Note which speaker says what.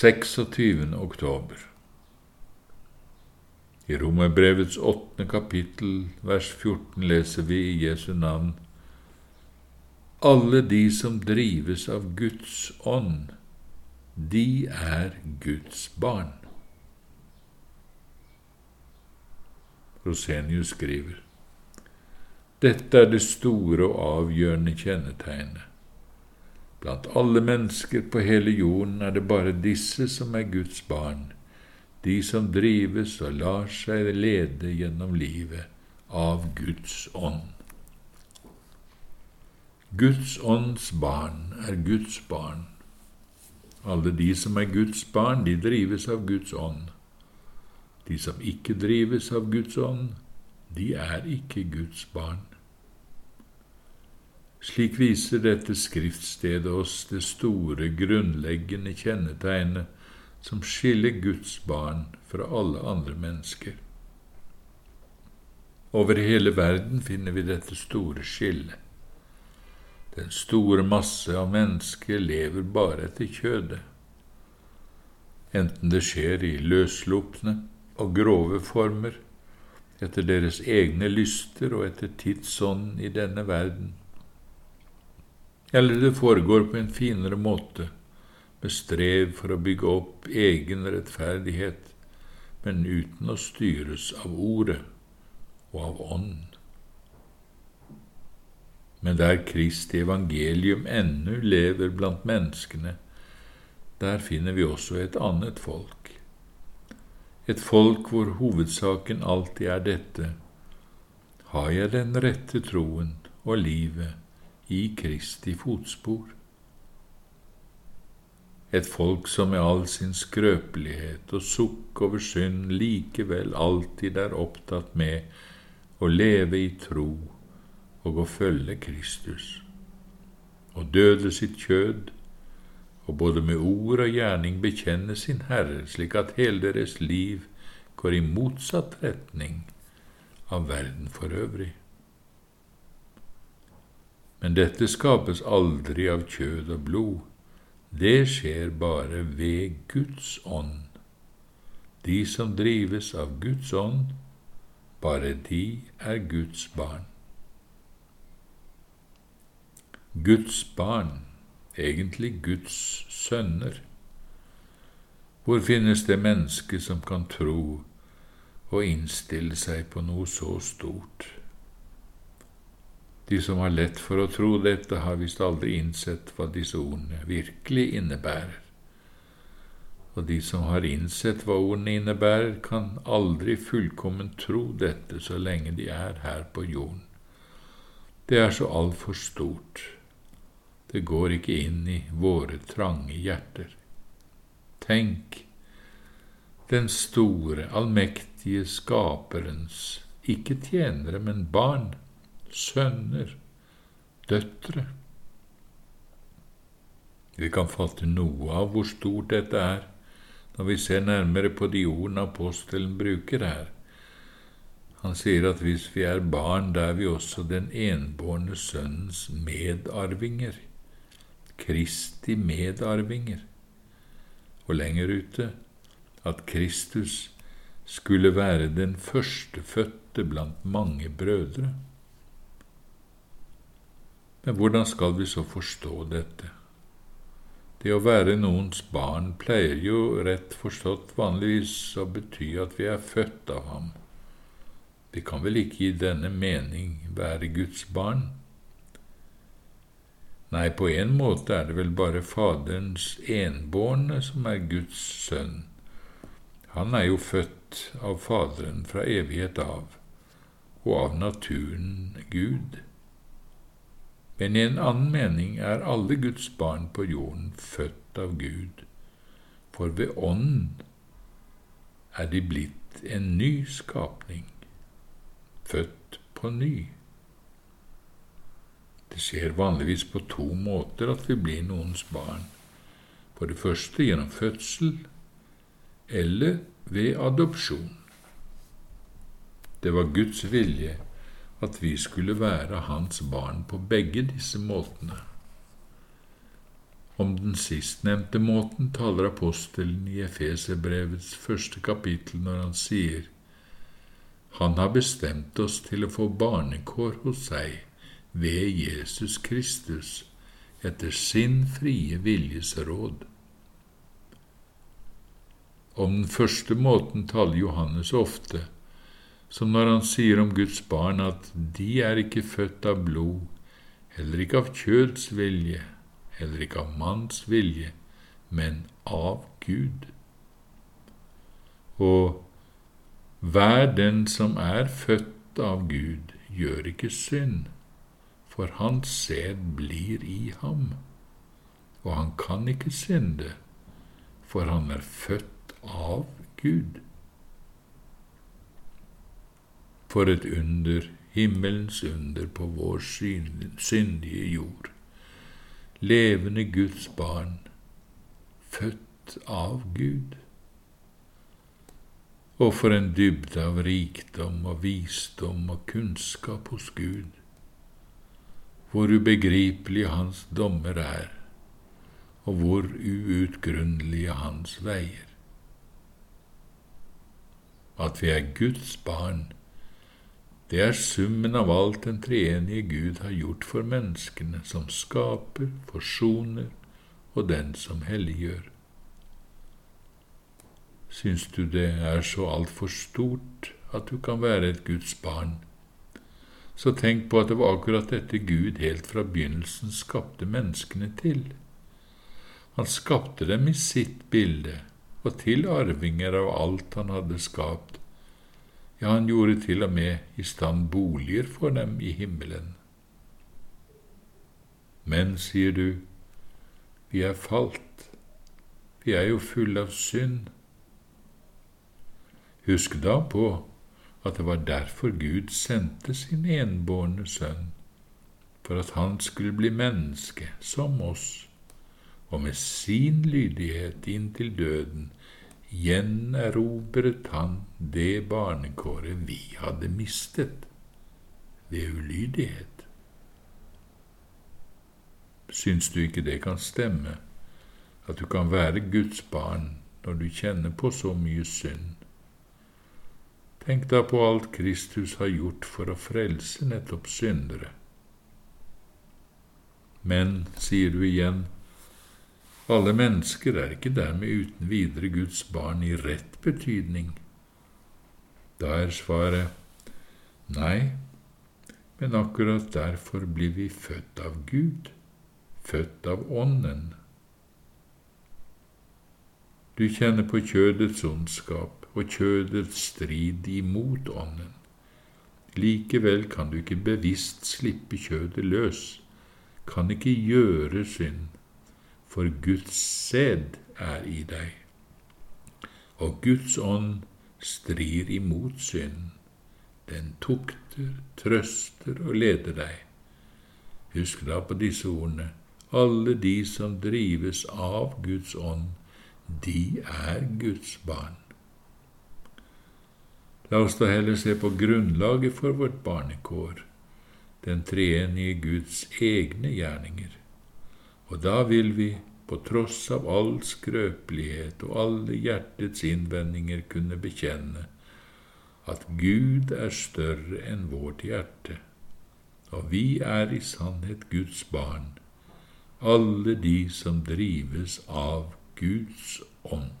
Speaker 1: 26. oktober. I Romerbrevets åttende kapittel, vers 14, leser vi i Jesu navn Alle de som drives av Guds ånd, de er Guds barn. Rosenius skriver Dette er det store og avgjørende kjennetegnet. Blant alle mennesker på hele jorden er det bare disse som er Guds barn, de som drives og lar seg lede gjennom livet av Guds ånd. Guds ånds barn er Guds barn. Alle de som er Guds barn, de drives av Guds ånd. De som ikke drives av Guds ånd, de er ikke Guds barn. Slik viser dette skriftstedet oss det store, grunnleggende kjennetegnet som skiller Guds barn fra alle andre mennesker. Over hele verden finner vi dette store skillet. Den store masse av mennesker lever bare etter kjødet, enten det skjer i løsslupne og grove former, etter deres egne lyster og etter tidsånden i denne verden, eller det foregår på en finere måte, med strev for å bygge opp egen rettferdighet, men uten å styres av Ordet og av Ånden. Men der Kristi evangelium ennå lever blant menneskene, der finner vi også et annet folk. Et folk hvor hovedsaken alltid er dette har jeg den rette troen og livet i Kristi fotspor. Et folk som med all sin skrøpelighet og sukk over synd likevel alltid er opptatt med å leve i tro og å følge Kristus, og døde sitt kjød, og både med ord og gjerning bekjenne sin Herre, slik at hele deres liv går i motsatt retning av verden for øvrig. Men dette skapes aldri av kjød og blod. Det skjer bare ved Guds ånd. De som drives av Guds ånd, bare de er Guds barn. Guds barn, egentlig Guds sønner. Hvor finnes det menneske som kan tro og innstille seg på noe så stort? De som har lett for å tro dette, har visst aldri innsett hva disse ordene virkelig innebærer. Og de som har innsett hva ordene innebærer, kan aldri fullkomment tro dette så lenge de er her på jorden. Det er så altfor stort. Det går ikke inn i våre trange hjerter. Tenk, den store, allmektige Skaperens, ikke tjenere, men barn, sønner, døtre. Vi kan fatte noe av hvor stort dette er når vi ser nærmere på de ordene apostelen bruker her. Han sier at hvis vi er barn, da er vi også den enbårne sønnens medarvinger, Kristi medarvinger. Og lenger ute at Kristus skulle være den førstefødte blant mange brødre. Men hvordan skal vi så forstå dette? Det å være noens barn pleier jo rett forstått vanligvis å bety at vi er født av ham. Vi kan vel ikke i denne mening være Guds barn? Nei, på en måte er det vel bare Faderens enbårne som er Guds sønn. Han er jo født av Faderen fra evighet av, og av naturen Gud. Men i en annen mening er alle Guds barn på jorden født av Gud, for ved Ånden er de blitt en ny skapning, født på ny. Det skjer vanligvis på to måter at vi blir noens barn. For det første gjennom fødsel eller ved adopsjon. Det var Guds vilje at vi skulle være hans barn på begge disse måtene. Om den sistnevnte måten taler apostelen i Efeserbrevets første kapittel når han sier Han har bestemt oss til å få barnekår hos seg ved Jesus Kristus etter sin frie viljes råd. Om den første måten taler Johannes ofte, som når han sier om Guds barn at de er ikke født av blod, heller ikke av kjøds vilje, heller ikke av manns vilje, men av Gud. Og hver den som er født av Gud, gjør ikke synd, for hans sæd blir i ham, og han kan ikke synde, for han er født av Gud. For et under, himmelens under på vår syndige jord levende Guds barn, født av Gud. Og for en dybde av rikdom og visdom og kunnskap hos Gud, hvor ubegripelige hans dommer er, og hvor uutgrunnelige hans veier. At vi er Guds barn, det er summen av alt den treenige Gud har gjort for menneskene, som skaper, forsoner og den som helliggjør. Syns du det er så altfor stort at du kan være et Guds barn, så tenk på at det var akkurat dette Gud helt fra begynnelsen skapte menneskene til. Han skapte dem i sitt bilde og til arvinger av alt han hadde skapt, ja, han gjorde til og med i stand boliger for dem i himmelen. Men, sier du, vi er falt, vi er jo fulle av synd. Husk da på at det var derfor Gud sendte sin enbårne sønn, for at han skulle bli menneske som oss, og med sin lydighet inntil døden gjenerobret han det barnekåret vi hadde mistet ved ulydighet. Syns du ikke det kan stemme, at du kan være Guds barn når du kjenner på så mye synd? Tenk da på alt Kristus har gjort for å frelse nettopp syndere. Men, sier du igjen, alle mennesker er ikke dermed uten videre Guds barn i rett betydning. Da er svaret nei, men akkurat derfor blir vi født av Gud, født av Ånden. Du kjenner på kjødets ondskap og kjødets strid imot Ånden. Likevel kan du ikke bevisst slippe kjødet løs, kan ikke gjøre synd for Guds sæd er i deg, og Guds ånd strir imot synd. Den tukter, trøster og leder deg. Husk da på disse ordene. Alle de som drives av Guds ånd, de er Guds barn. La oss da heller se på grunnlaget for vårt barnekår, den treenige Guds egne gjerninger. Og da vil vi, på tross av all skrøpelighet og alle hjertets innvendinger, kunne bekjenne at Gud er større enn vårt hjerte, og vi er i sannhet Guds barn, alle de som drives av Guds ånd.